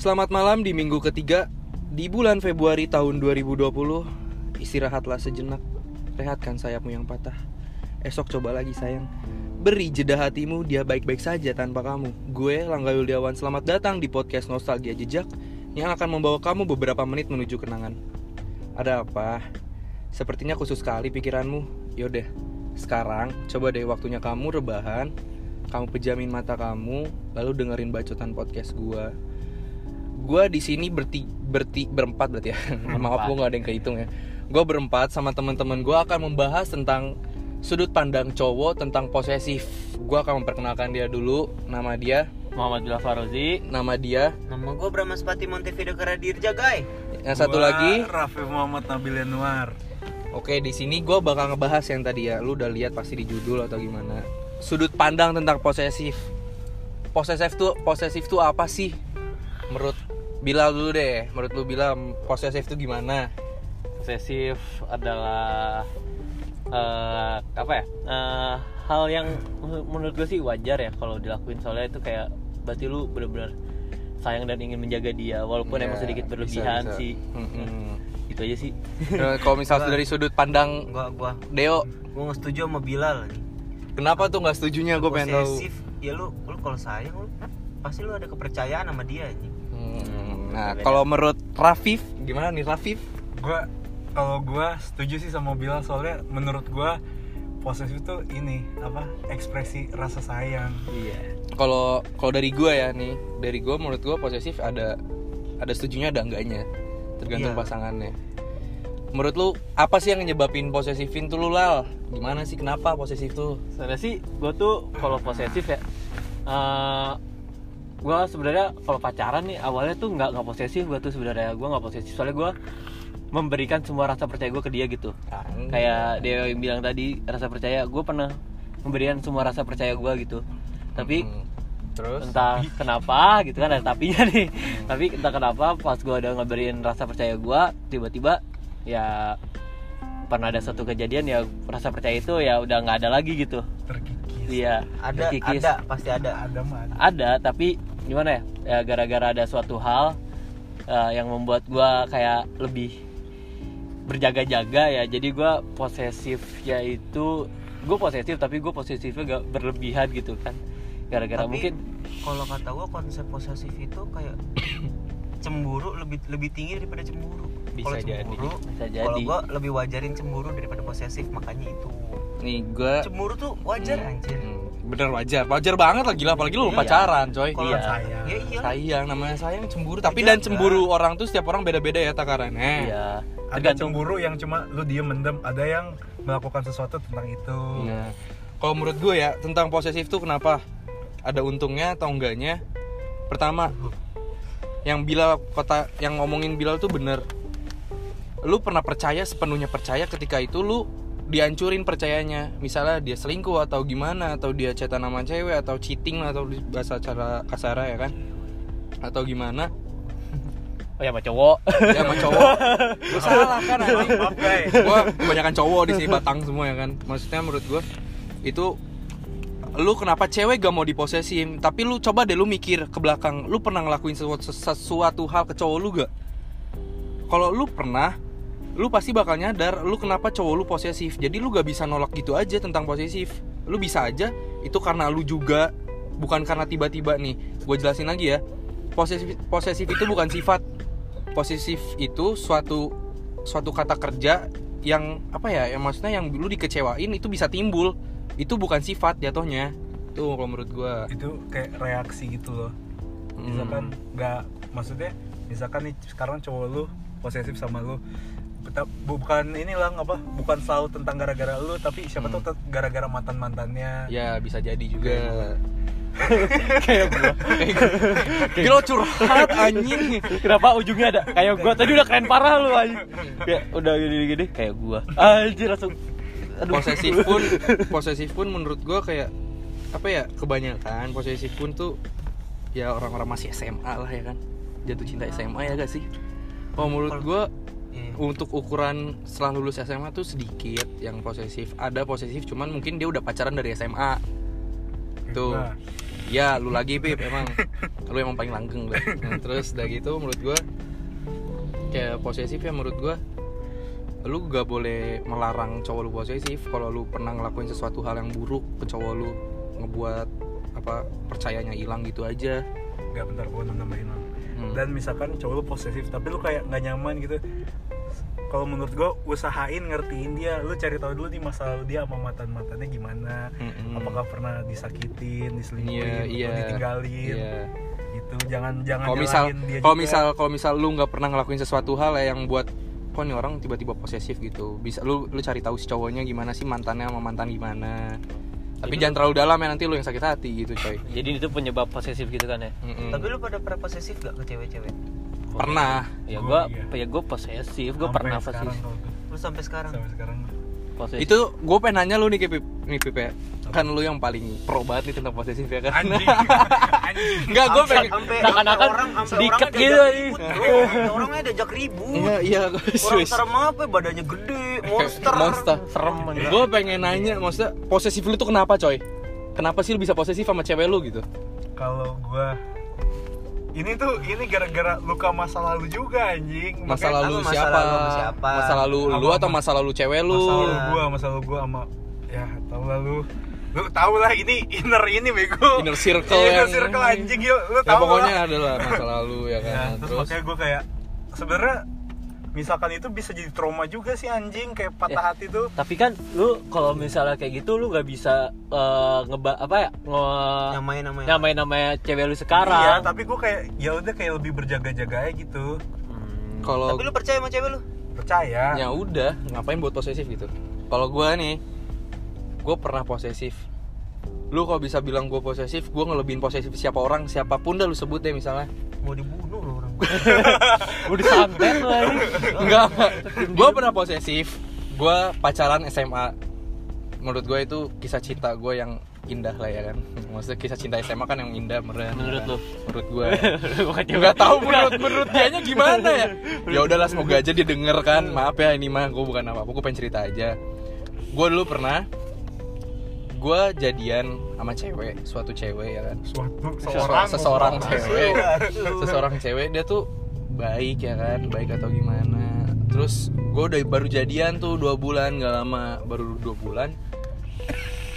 Selamat malam di minggu ketiga di bulan Februari tahun 2020. Istirahatlah sejenak, rehatkan sayapmu yang patah. Esok coba lagi sayang. Beri jeda hatimu, dia baik-baik saja tanpa kamu. Gue Langga Yuliawan, selamat datang di podcast Nostalgia Jejak yang akan membawa kamu beberapa menit menuju kenangan. Ada apa? Sepertinya khusus sekali pikiranmu. Yaudah, sekarang coba deh waktunya kamu rebahan, kamu pejamin mata kamu, lalu dengerin bacotan podcast gue gue di sini berti berti berempat berarti ya. Maaf gue nggak ada yang kehitung ya. Gue berempat sama teman-teman gue akan membahas tentang sudut pandang cowok tentang posesif. Gue akan memperkenalkan dia dulu. Nama dia? Muhammad Bilal Farozi. Nama dia? Nama gue Brahma Spati Montevideo Karadirja, guys. yang satu Gua lagi? Raffi Muhammad Nabil Yanuar oke di sini gue bakal ngebahas yang tadi ya. Lu udah lihat pasti di judul atau gimana. Sudut pandang tentang posesif. Posesif tuh posesif tuh apa sih? Menurut Bilal dulu deh menurut lu Bilal posesif tuh gimana? Posesif adalah eh, apa ya? Eh, hal yang menurut gue sih wajar ya kalau dilakuin. Soalnya itu kayak berarti lu bener-bener sayang dan ingin menjaga dia walaupun Ya, emang sedikit bisa, berlebihan bisa. sih. Mm-mm. itu aja sih. Nah, kalau misal dari sudut pandang Gua gua Deo. gua nggak setuju sama Bilal. Kenapa tuh nggak setujunya? Gue pengen tahu. Posesif, ya lu lu kalau sayang lu pasti lu ada kepercayaan sama dia anjing. Nah kalau menurut Rafif? Gimana nih Rafif? Gua kalau gua setuju sih sama Bilal soalnya menurut gua posesif itu ini apa ekspresi rasa sayang. Iya. Kalau kalau dari gue ya nih dari gue menurut gue posesif ada ada setujunya ada enggaknya. Tergantung Iya. pasangannya. Menurut lu apa sih yang nyebabin posesifin tuh lu lal? Gimana sih kenapa posesif tuh? Sebenarnya sih gue tuh kalau posesif ya eh gue sebenarnya kalau pacaran nih awalnya tuh nggak nggak posesif gue tuh sebenarnya. Gue nggak posesif soalnya gue memberikan semua rasa percaya gue ke dia gitu. Kayak dia yang bilang tadi rasa percaya gue pernah memberikan semua rasa percaya gue gitu. Tapi Hmm. terus? entah kenapa gitu kan ada tapinya nih. Tapi entah kenapa pas gue udah ngeberiin rasa percaya gue tiba-tiba ya pernah ada satu kejadian ya rasa percaya itu ya udah nggak ada lagi gitu. Terkikis. Iya Ada terkikis. ada pasti ada. ada mah ada. ada tapi gimana ya ya gara-gara ada suatu hal eh, yang membuat gua kayak lebih berjaga-jaga ya jadi gua posesif yaitu gue posesif tapi gue posesifnya gak berlebihan gitu kan gara-gara mungkin kalau kata gua konsep posesif itu kayak cemburu lebih lebih tinggi daripada cemburu. Bisa Kalau jadi, cemburu, bisa Kalau jadi gua lebih wajarin cemburu daripada posesif, makanya itu. nih gue Cemburu tuh wajar anjir. Bener wajar. Wajar banget lah gila. Apalagi lu Iya. pacaran coy. Kalau Iya. sayang, ya iya. sayang namanya sayang cemburu. Tapi Iya, dan cemburu orang tuh setiap orang beda-beda ya takarannya. Iya. Ada tergantung cemburu yang cuma lu diem mendem. Ada yang melakukan sesuatu tentang itu. Nah, kalau menurut gue ya tentang posesif tuh kenapa? Ada untungnya atau enggaknya? Pertama, yang Bilal kota yang ngomongin Bilal tuh bener. Lu pernah percaya sepenuhnya percaya ketika itu lu dihancurin percayanya. Misalnya dia selingkuh atau gimana atau dia chatan sama cewek atau cheating atau bahasa cara kasar ya kan? Atau gimana? oh ya sama cowok Ya sama cowok. Lu salah kan anjing. gua kebanyakan cowok di sini batang semua ya kan maksudnya menurut gua itu lu kenapa cewek gak mau diposesin tapi lu coba deh lu mikir ke belakang lu pernah ngelakuin sesuatu, sesuatu hal ke cowok lu gak kalau lu pernah lu pasti bakal nyadar lu kenapa cowok lu posesif. Jadi lu gak bisa nolak gitu aja tentang posesif. Lu bisa aja itu karena lu juga bukan karena tiba-tiba nih. Gue jelasin lagi ya. Posesif posesif itu bukan sifat. Posesif itu suatu suatu kata kerja yang apa ya yang maksudnya yang lu dikecewain itu bisa timbul. Itu bukan sifat jatuhnya. Tuh kalau menurut gua. Itu kayak reaksi gitu loh. Misalkan nggak maksudnya misalkan nih sekarang cowok lu posesif sama lu Beta- bukan inilah apa bukan selalu tentang gara-gara lu tapi siapa Hmm. tahu gara-gara mantan mantannya ya bisa jadi juga. kayak gua. Gila curhat anjing. Kenapa ujungnya ada? Kayak gua. Tadi udah keren parah lu anjing. Kayak udah gini-gini kayak gua. Anjir langsung. Aduh. Posesif pun posesif pun menurut gua kayak apa ya kebanyakan posesif pun tuh ya orang-orang masih SMA lah ya kan? Jatuh cinta SMA ya gak sih? Kalau menurut gua Iya. untuk ukuran setelah lulus SMA tuh sedikit yang posesif. Ada posesif cuman mungkin dia udah pacaran dari SMA tuh. Nah, ya lu lagi Pip emang. Lu emang paling langgeng deh nah, terus udah gitu menurut gua kayak posesif ya menurut gua lu gak boleh melarang cowok lu posesif kalau lu pernah ngelakuin sesuatu hal yang buruk ke cowok lu ngebuat apa percayanya hilang gitu aja. Nggak bentar gue nambahin. Hmm. dan misalkan cowok lu posesif tapi lu kayak nggak nyaman gitu kalau menurut gue usahain ngertiin dia lu cari tahu dulu nih masa lalu dia sama mantan mantannya gimana Mm-mm. apakah pernah disakitin diselingkuhin atau iya. ditinggalin Iya. gitu jangan jangan kalau misal kalau misal kalau misal lu nggak pernah ngelakuin sesuatu hal ya yang buat kok nih orang tiba-tiba posesif gitu bisa lu lu cari tahu si cowoknya gimana sih mantannya sama mantan gimana tapi jangan terlalu dalam ya nanti lu yang sakit hati gitu coy jadi itu penyebab posesif gitu kan ya Mm-mm. Tapi lu pada pernah posesif gak ke cewek-cewek? pernah ya Gua gua iya. ya gua posesif gua Sampai pernah posesif. Lu sampai sekarang? sampai sekarang posesif. Itu gue pengen nanya lu nih Pip. Nih Pip ya. Kan lu yang paling pro banget nih tentang posesif ya kan? Anjing. Anjing Enggak, gue pengen sampai- Seakan-akan orangnya gitu, nih. orangnya diajak ribut. Iya, iya, Orang serem apa? Badannya gede, monster. Monster serem. Gue pengen nanya maksudnya posesif lu tuh kenapa coy? Kenapa sih lu bisa posesif sama cewek lu gitu? Kalau gua ini tuh ini gara-gara luka masa lalu juga anjing. Masa Makanya- lalu masa siapa? lalu sama siapa? masa lalu lu atau masa lalu cewek lu? Masa lalu Iya. gua masa lalu gua sama ya tau lah lu. Lu tau lah ini inner ini bego. Inner circle inner yang- circle anjing yuk lu ya tau pokoknya lah. adalah masa lalu ya ya, kan. terus, terus? makanya gua kayak sebenarnya misalkan itu bisa jadi trauma juga sih anjing kayak patah Ya. hati tuh. tapi kan lu kalau misalnya kayak gitu lu nggak bisa eh, ngeba apa ya nge Nyamain namanya nyamain. namanya cewek lu iya sekarang tapi gua kayak ya udah kayak lebih berjaga-jaga aja gitu. Hmm. kalau Tapi lu percaya sama cewek lu? percaya. Ya udah ngapain buat posesif gitu? Kalau gua nih gue pernah posesif. Lu kalau bisa bilang gue posesif gue ngelebihin posesif siapa orang siapa pun dah lu sebut deh misalnya. Mau dibunuh lu. orang udah disantet lu anjing. enggak. Gue pernah posesif. Gue pacaran SMA menurut gue itu kisah cinta gue yang indah lah ya kan. Maksudnya kisah cinta SMA kan yang indah menurut Menurut lu? menurut gue cewek. nggak tahu menurut menurut dianya gimana ya. Ya udahlah semoga aja dia denger kan. Maaf ya ini mah gue bukan apa apa gue pengen cerita aja. Gue dulu pernah gue jadian sama cewek suatu cewek ya kan? Suatu seseorang cewek. Seseorang cewek dia tuh baik ya kan? Baik atau gimana. Terus gue udah baru jadian tuh dua bulan nggak lama. Baru dua bulan.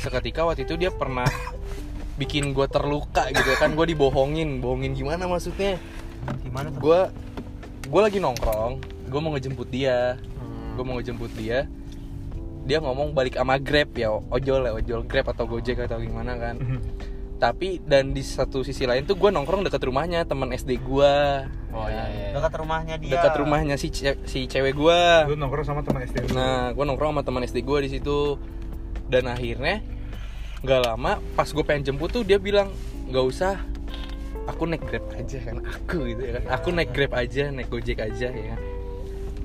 Seketika waktu itu dia pernah bikin gue terluka gitu kan? Gue dibohongin. Bohongin gimana maksudnya? Gimana gue gue lagi nongkrong. Gue mau ngejemput dia. Hmm. gue mau ngejemput dia dia ngomong balik sama grab ya ojol ya ojol grab atau gojek atau gimana kan. Tapi dan di satu sisi lain tuh gue nongkrong deket rumahnya teman SD gue oh iya iya Dekat rumahnya dia. Dekat rumahnya si ce- si cewek gue lu nongkrong sama teman SD lu. nah gue nongkrong sama teman SD gue di situ. Dan akhirnya nggak lama pas gue pengen jemput tuh dia bilang nggak usah aku naik grab aja kan aku gitu ya kan. Aku naik grab aja naik gojek aja ya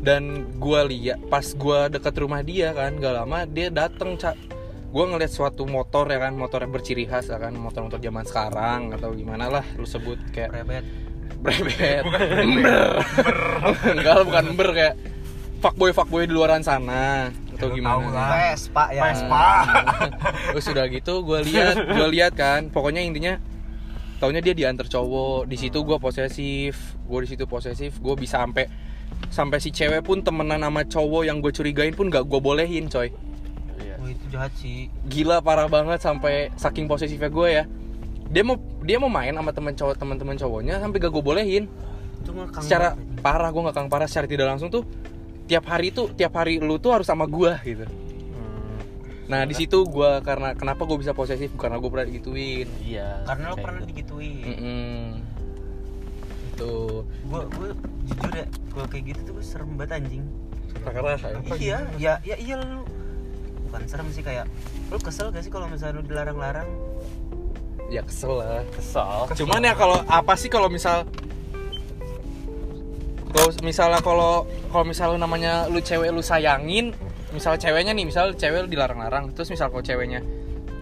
dan gue lihat pas gue dekat rumah dia kan nggak lama dia dateng cak gue ngeliat suatu motor ya kan motor yang berciri khas ya kan motor-motor zaman sekarang atau gimana lah lu sebut kayak Rebet Brebet Ember Enggak lah bukan ember kayak Fuckboy fuckboy di luaran sana Atau Ya, gimana. tahu lah. Vespa ya. Vespa. Terus udah gitu gue lihat gue lihat kan. Pokoknya intinya Taunya dia diantar cowok. Di situ gue posesif. Gue di situ posesif. Gue bisa sampai sampai si cewek pun temenan sama cowok yang gue curigain pun gak gue bolehin coy Iya. Wah itu jahat sih gila parah banget sampai saking posesifnya gue ya dia mau dia mau main sama temen cowok teman-teman cowoknya sampai gak gue bolehin Itu ngekang secara banget. parah gue gak kang parah secara tidak langsung tuh tiap hari tuh tiap hari lu tuh harus sama gue gitu Hmm. nah di situ gue karena kenapa gue bisa posesif karena gue pernah digituin iya Karena lo pernah gitu. digituin Mm-mm. Itu Gue gue jujur ya Kalau kayak gitu tuh gue serem banget anjing. Keras Iya ya ya iya lu. Bukan serem sih kayak Lu kesel gak sih kalau misalnya lu dilarang-larang? Ya kesel lah. Kesal cuman ya kalau apa sih kalau misal kalau misalnya kalau kalau misalnya namanya lu cewek lu sayangin misal ceweknya nih misal cewek lu dilarang-larang terus misal kalau ceweknya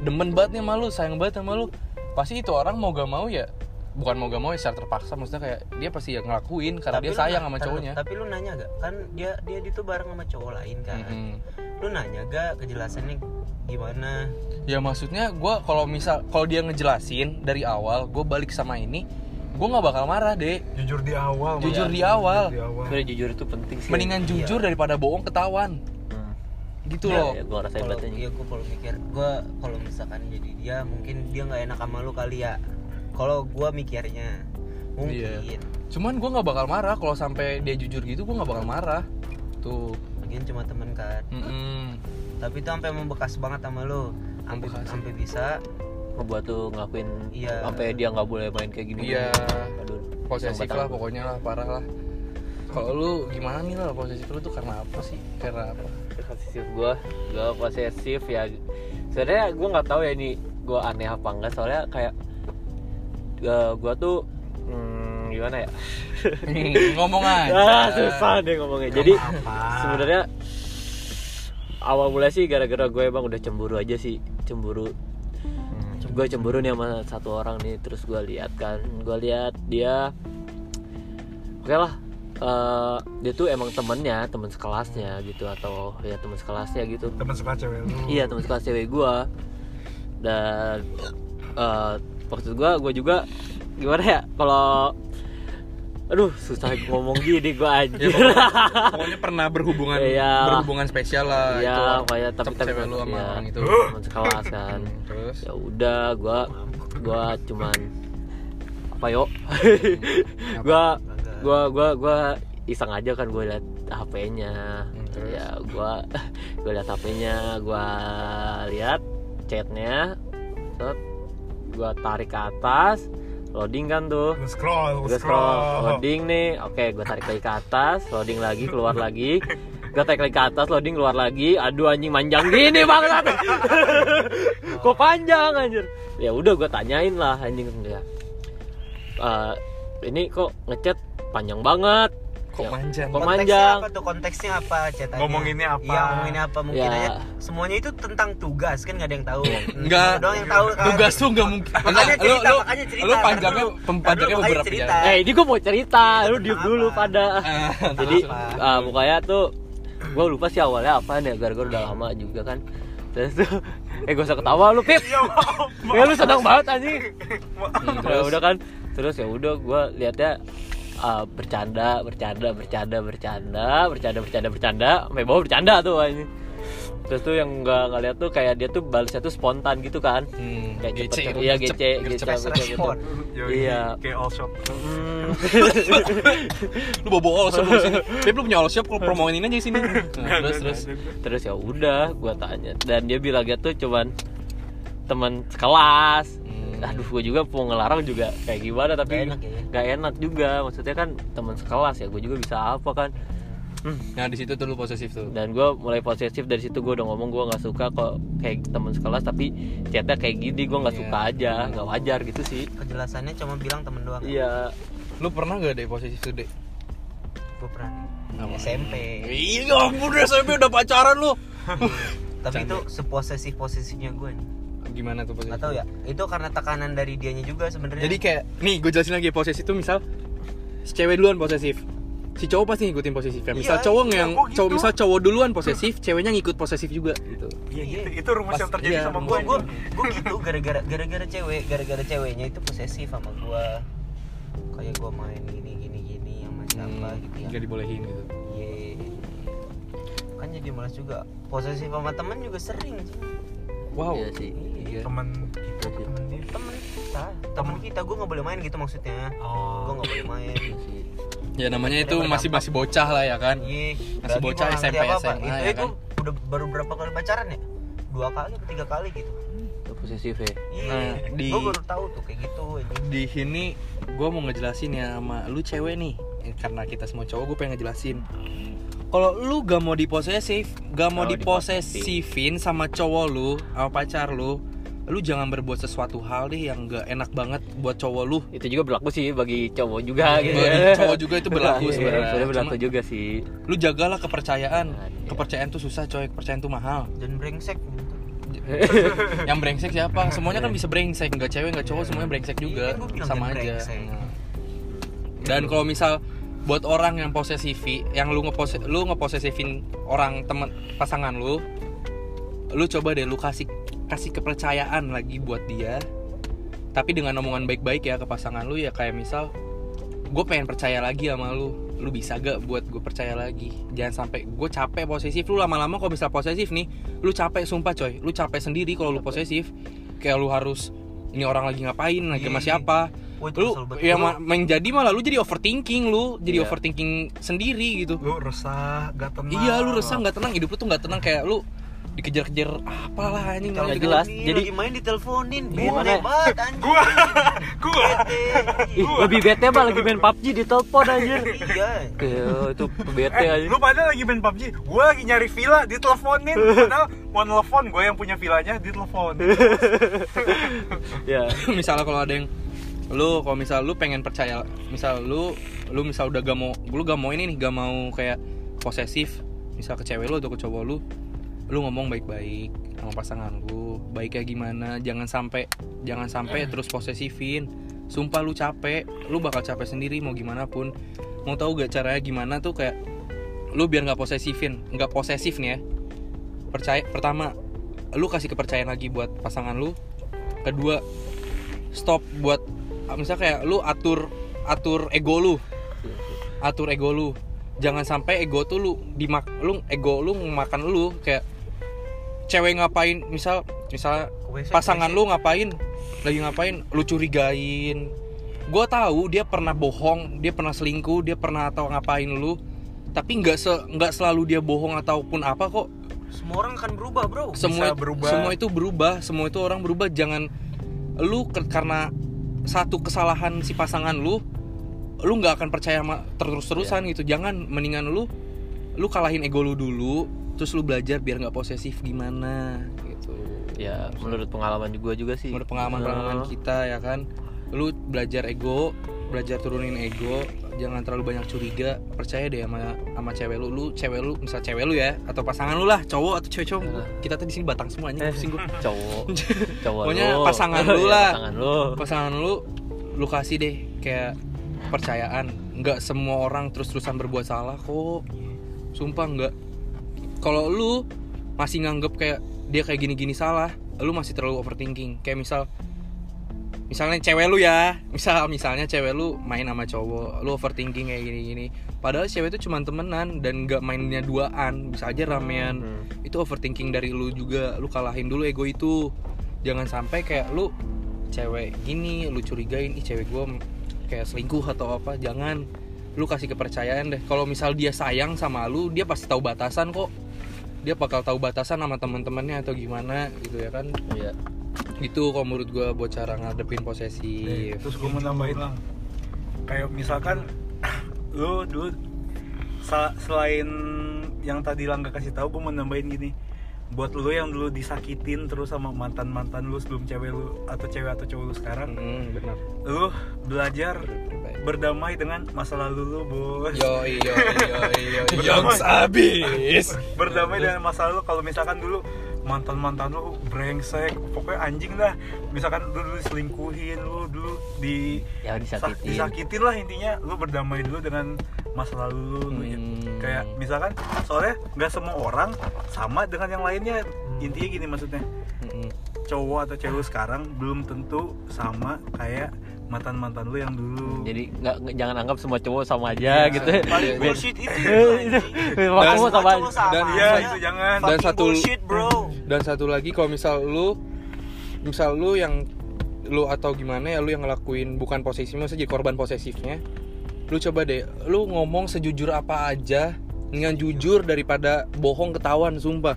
demen banget nih sama lu sayang banget sama lu pasti itu orang mau gak mau ya bukan mau gak mau ya secara terpaksa maksudnya kayak dia pasti ya ngelakuin karena dia lu sayang sama cowoknya Tapi lu nanya gak? Kan dia dia itu bareng sama cowok lain kan Mm-mm. lu nanya gak kejelasannya gimana Ya maksudnya gue kalau misal kalau dia ngejelasin dari awal gue balik sama ini gue nggak bakal marah deh. jujur di awal Jujur Bang. di awal. Jujur di awal. sebenarnya jujur itu penting sih Mendingan jujur daripada bohong ketahuan. Hmm. Gitu Ya, loh. ya, banget ini iya gue kalau mikir gue kalau misalkan jadi dia mungkin dia nggak enak sama lu kali ya kalau gue mikirnya mungkin Iya. Cuman gue nggak bakal marah kalau sampai dia jujur gitu gue nggak bakal marah. Tuh. lagian cuma temen kan Mm-mm. tapi itu sampai membekas banget sama lu sampai Membekas. sampai bisa ngebuat tuh ngelakuin Iya. sampai dia nggak boleh main kayak gini Iya. aduh Posesif lah pokoknya lah parah lah. Kalau lu gimana nih lah posesif lu tuh karena apa sih? Karena apa? posesif gue gue posesif ya sebenarnya gue nggak tahu ya ini gue aneh apa enggak soalnya kayak gue tuh hmm, gimana ya? Ngomong aja. ah susah deh ngomongnya. Jadi sebenarnya awal mulai sih gara-gara gue emang udah cemburu aja sih. Cemburu. Gue cemburu nih sama satu orang nih. Terus gue lihat kan gue lihat dia oke lah eh, dia tuh emang temennya teman sekelasnya gitu atau ya teman sekelasnya gitu. Teman suka cewek lu. Iya teman sekelas cewek gue dan eh maksud gue gue juga gimana ya kalau aduh susah ngomong gini gue Ya, anjir pokoknya, pokoknya pernah berhubungan Iya. berhubungan spesial lah Iya, itu. kayak tapi tapi lu sama ya, orang itu. teman sekelas kan. Terus ya udah, gua gua cuman apa yo? gua gua gua gua iseng aja kan gue liat HP-nya. Hmm? Ya gua gua liat HP-nya, gua lihat chatnya, set, gua tarik ke atas, loading kan tuh. lu scroll gue scroll. loading nih. Oke gue tarik lagi ke atas loading lagi keluar lagi. Gue tarik lagi ke atas loading keluar lagi. Aduh anjing manjang gini banget kok panjang anjir? Ya udah gue tanyain lah anjing. Ya. "Eh, ini kok ngechat panjang banget kok Ya, manjang. kok konteksnya manjang apa tuh konteksnya apa cetannya Ngomonginnya apa? iya ngomonginnya apa mungkin Ya. aja semuanya itu tentang tugas kan nggak ada yang tahu Enggak. Lu doang yang tahu kan Tugas tuh nggak mungkin. Makanya Enggak, cerita, lu, makanya lu, cerita. lu panjangnya panjangnya beberapa cerita. jam. eh ini gue mau cerita lu diem Kenapa? dulu pada Ah, jadi Apa? ah, pokoknya tuh gue lupa sih awalnya apa ya gara-gara udah lama juga kan terus tuh eh gak usah ketawa lu pip ya lu senang banget anjing Hmm, terus udah kan terus ya udah gue liatnya ah, bercanda bercanda bercanda bercanda bercanda bercanda bercanda sampai bawah bercanda tuh anjing terus tuh yang nggak nggak lihat tuh kayak dia tuh balasnya tuh spontan gitu kan Hmm, kayak gece, cepet gercep, iya gece gercep, gece gece gitu. Iya. kayak all shop Hmm. lu bobo all shop lu sini. Beb lu punya all shop kalau promoin ini aja di sini. Nah, terus terus. terus ya udah gue tanya dan dia bilang dia tuh cuman teman sekelas. aduh gue juga mau ngelarang juga kayak gimana tapi Nggak enak ya? nggak enak juga maksudnya kan teman sekelas ya gue juga bisa apa kan Hmm. Nah, di situ tuh lu posesif tuh. dan gue mulai posesif dari situ gue udah ngomong gue nggak suka kok kayak teman sekelas tapi chatnya kayak gini gue nggak Iya. suka aja nggak wajar gitu sih kejelasannya cuma bilang temen doang iya Lu pernah gak deh posesif tuh, Dek? gue pernah Apa? SMP Iya, ampun SMP udah pacaran lu. tapi Canda. itu seposesif posesifnya gue nih Gimana tuh posesif? nggak tahu ya itu karena tekanan dari dianya juga sebenarnya Jadi kayak nih gue jelasin lagi posesif itu misal si cewek duluan posesif. Si cowok pasti ngikutin posesif ya. Misal Iya, cowok iya, yang gitu? cowok misal cowok duluan posesif, ceweknya ngikut posesif juga gitu. iya Iya. gitu itu rumus Pas- yang terjadi iya, sama gue gue gitu gara-gara gara-gara cewek gara-gara ceweknya itu posesif sama gue kayak gue main gini gini gini yang macam apa gitu ya Gak dibolehin gitu. Iya. kan jadi malas juga posesif sama temen juga sering sih Wow. Iya sih. Iya. teman Gitu sih. teman dia temen kita temen kita gue nggak boleh main gitu maksudnya gue oh nggak boleh main sih. Ya namanya itu masih masih bocah lah ya kan. iya Masih bocah SMP, apa-apa. SMA, itu ya itu kan? udah baru berapa kali pacaran ya dua kali atau tiga kali gitu Itu posesif ya iya Nah, di- gue baru tahu tuh kayak gitu. Di sini gue mau ngejelasin ya sama lu cewek nih. Eh, Karena kita semua cowok gue pengen ngejelasin. Kalau lu gak mau diposesif, gak mau diposesifin sama cowok lu, sama pacar lu, lu jangan berbuat sesuatu hal deh yang gak enak banget buat cowok lu. itu juga berlaku sih bagi cowok juga gitu Bagi ya. cowok juga itu berlaku Iya, sebenarnya. sebenarnya berlaku Cuma- juga sih Lu jagalah kepercayaan. Iya. Kepercayaan tuh susah coy, kepercayaan tuh mahal. dan brengsek yang brengsek siapa? Semuanya kan bisa brengsek, nggak cewek nggak cowok semuanya brengsek juga, Iya, kan sama aja. brengsek. Nah. Dan kalau misal buat orang yang posesifi yang lu ngepose lu ngeposesifin orang temen pasangan lu lu coba deh lu kasih kasih kepercayaan lagi buat dia. Tapi dengan omongan baik-baik ya ke pasangan lu ya kayak misal gue pengen percaya lagi sama lu. Lu bisa gak buat gue percaya lagi? Jangan sampai gue capek posesif. Lu lama-lama kalau bisa posesif nih? Lu capek sumpah coy. Lu capek sendiri kalau lu posesif. Kayak lu harus ini orang lagi ngapain? Lagi sama Iya. siapa? Wah, lu ya ma- menjadi malah lu jadi overthinking lu jadi Iya. overthinking sendiri gitu. Lu resah gak tenang. Iya lu resah nggak tenang. Hidup lu tuh nggak tenang. Kayak lu dikejar-kejar apalah anjing Nggak kalau jelas. Nih, Jadi- lagi main diteleponin, Gimana? bete banget anjing. gua gua Bete. Lebih bete mah lagi main PUBG di telepon anjir. Iya. Kayak itu bete eh, aja. lu pada lagi main PUBG gua lagi nyari villa diteleponin padahal mau nelfon gua yang punya villanya ditelepon Ya. misalnya kalau ada yang lu kalau misal lu pengen percaya misal lu lu misal udah gak mau lu gak mau ini nih gak mau kayak posesif misal ke cewek lu atau ke cowok lu lu ngomong baik-baik sama pasangan lu baiknya gimana jangan sampai jangan sampai terus posesifin. Sumpah lu capek lu bakal capek sendiri mau gimana pun. Mau tahu gak caranya gimana tuh kayak lu biar nggak posesifin nggak posesif nih ya. Percaya pertama lu kasih kepercayaan lagi buat pasangan lu. Kedua stop buat misalnya kayak lu atur atur ego lu. Atur ego lu. Jangan sampai ego tuh lu dimak lu ego lu makan lu kayak cewek ngapain? Misal misal WC, pasangan WC. lu ngapain? Lagi ngapain? Lu curigain. Gue tahu dia pernah bohong dia pernah selingkuh dia pernah atau ngapain lu. Tapi nggak se nggak selalu dia bohong ataupun apa kok. Semua orang akan berubah, Bro. semua berubah. semua itu berubah semua itu orang berubah. Jangan lu ke- karena satu kesalahan si pasangan lu lu nggak akan percaya sama terus terusan gitu. Jangan mendingan lu lu kalahin ego lu dulu terus lu belajar biar nggak posesif gimana gitu Ya, menurut pengalaman juga juga sih. menurut pengalaman pengalaman kita ya kan lu belajar ego belajar turunin ego jangan terlalu banyak curiga percaya deh sama sama cewek lu lu cewek lu misal cewek lu ya atau pasangan lu lah cowok atau cewek cowok kita tuh di sini batang semuanya Eh, pusing gua cowok. Cowok Pokoknya lu. pasangan lu Ya, lah. Pasangan lu. pasangan lu lu kasih deh kayak percayaan nggak semua orang terus terusan berbuat salah kok sumpah nggak kalau lu masih nganggep kayak dia kayak gini-gini salah lu masih terlalu overthinking. Kayak misal misalnya cewek lu ya. Misal misalnya cewek lu main sama cowok lu overthinking kayak gini-gini. Padahal cewek itu cuma temenan dan nggak mainnya duaan. Bisa aja ramean. Hmm. itu overthinking dari lu juga. Lu kalahin dulu ego itu. Jangan sampai kayak lu cewek gini lu curigain ih cewek gue kayak selingkuh atau apa. Jangan. Lu kasih kepercayaan deh. Kalau misal dia sayang sama lu dia pasti tahu batasan kok dia bakal tahu batasan sama teman-temannya atau gimana gitu ya kan? Iya. gitu kalau menurut gue buat cara ngadepin posesif. Terus gue mau nambahin lah. Kayak misalkan lu dulu selain yang tadi Langga kasih tahu gue mau nambahin gini buat lu yang dulu disakitin terus sama mantan mantan lu sebelum cewek lu atau cewek atau cowok lu sekarang. Hmm, benar. Lu belajar berdamai. dengan masa lalu lu bos. Yo yo yo yo Berdamai. abis berdamai dengan masa lalu. Kalau misalkan dulu mantan mantan lu brengsek pokoknya anjing dah misalkan lu dulu diselingkuhin lu dulu di Ya Sak- disakitin. disakitin lah intinya. Lu berdamai dulu dengan masa lalu lu ya- Hmm. kayak misalkan soalnya nggak semua orang sama dengan yang lainnya intinya gini maksudnya Mm-mm. cowok atau cewek sekarang belum tentu sama kayak mantan mantan lu yang dulu Jadi nggak jangan anggap semua cowok sama aja Iya. gitu. Paling bullshit itu. Dan- sama Cowok aja. sama Dan iya itu jangan Dan satu- bullshit, bro. dan satu lagi kalau misal lu misal lu yang lu atau gimana ya lu yang ngelakuin bukan posesif maksudnya jadi korban posesifnya lu coba deh lu ngomong sejujur apa aja dengan jujur daripada bohong ketahuan sumpah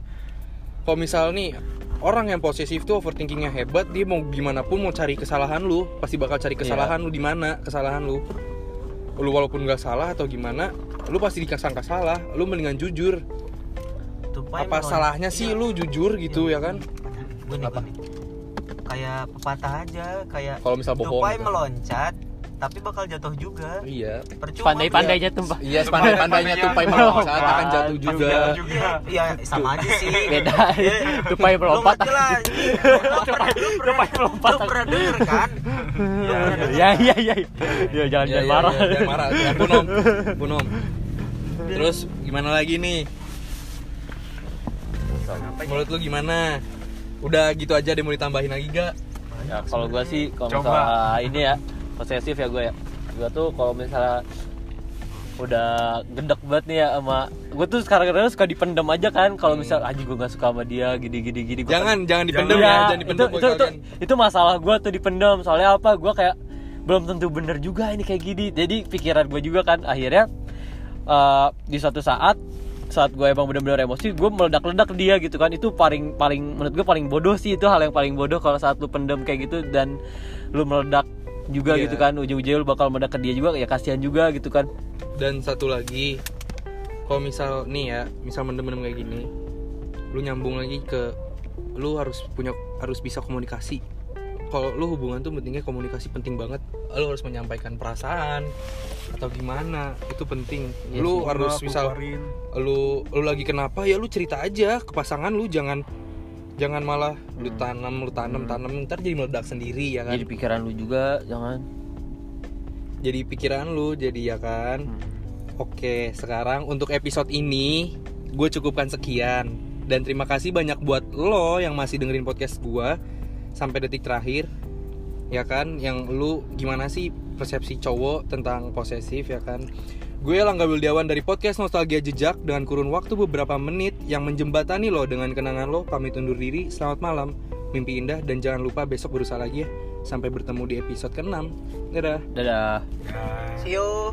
kalau misal nih orang yang posesif tuh overthinkingnya hebat dia mau gimana pun mau cari kesalahan lu pasti bakal cari kesalahan lu di mana kesalahan lu lu walaupun nggak salah atau gimana lu pasti dikasangka salah lu mendingan jujur Tupai apa salahnya sih Iya. lu jujur gitu ya kan Gue nih, Apa? gua nih. Kayak pepatah aja, kayak kalau misal bohong tupai gitu. meloncat tapi bakal jatuh juga. iya Percuma. Pandai-pandainya tuh, Pak. iya pandai-pandainya tupai meloncat akan jatuh juga juga Iya, sama aja sih. Beda. Iya. Tupai melompat. Tupai- tupai melompat. Lu pernah denger kan? ya ya ya ya jangan Ya, jangan ya, marah ya, jangan marah ya, ampun om ampun om terus gimana lagi nih menurut lu gimana udah gitu aja deh mau ditambahin lagi gak ya kalau gua sih kalau ini ya posesif ya gue ya. Gua tuh kalau misalnya udah gedek banget nih ya sama gue tuh sekarang kadang suka dipendem aja kan. Kalau misal aja gue gak suka sama dia gini gini gini gua jangan jangan dipendem Iya, ya jangan dipendem itu, itu, itu, itu masalah gue tuh dipendam soalnya apa? Gue kayak belum tentu bener juga ini kayak gini. Jadi pikiran gue juga kan akhirnya eh, di suatu saat saat gue emang bener-bener emosi gue meledak-ledak dia gitu kan. Itu paling paling menurut gue paling bodoh sih. Itu hal yang paling bodoh kalau saat lu pendem kayak gitu dan lu meledak juga Iya. gitu kan ujung-ujungnya lu bakal meledak ke dia juga ya kasihan juga gitu kan dan satu lagi kalau misal nih ya misal mendem-mendem kayak gini lu nyambung lagi ke lu harus punya harus bisa komunikasi kalau lu hubungan tuh pentingnya komunikasi penting banget lu harus menyampaikan perasaan atau gimana itu penting Iya lu sih. harus misal keluarin. lu lu lagi kenapa ya lu cerita aja ke pasangan lu jangan jangan malah lu Hmm. tanam lu tanam Hmm. tanam ntar jadi meledak sendiri ya kan jadi pikiran lu juga jangan jadi pikiran lu jadi ya kan Hmm. Oke, sekarang untuk episode ini gue cukupkan sekian dan terima kasih banyak buat lo yang masih dengerin podcast gue sampai detik terakhir. Ya kan, yang lu gimana sih persepsi cowok tentang posesif ya kan? Gue Langga Wildiawan dari podcast Nostalgia Jejak dengan kurun waktu beberapa menit yang menjembatani lo dengan kenangan lo. Pamit undur diri, selamat malam, mimpi indah dan jangan lupa besok berusaha lagi ya. Sampai bertemu di episode ke-6. Dadah. dadah. See you.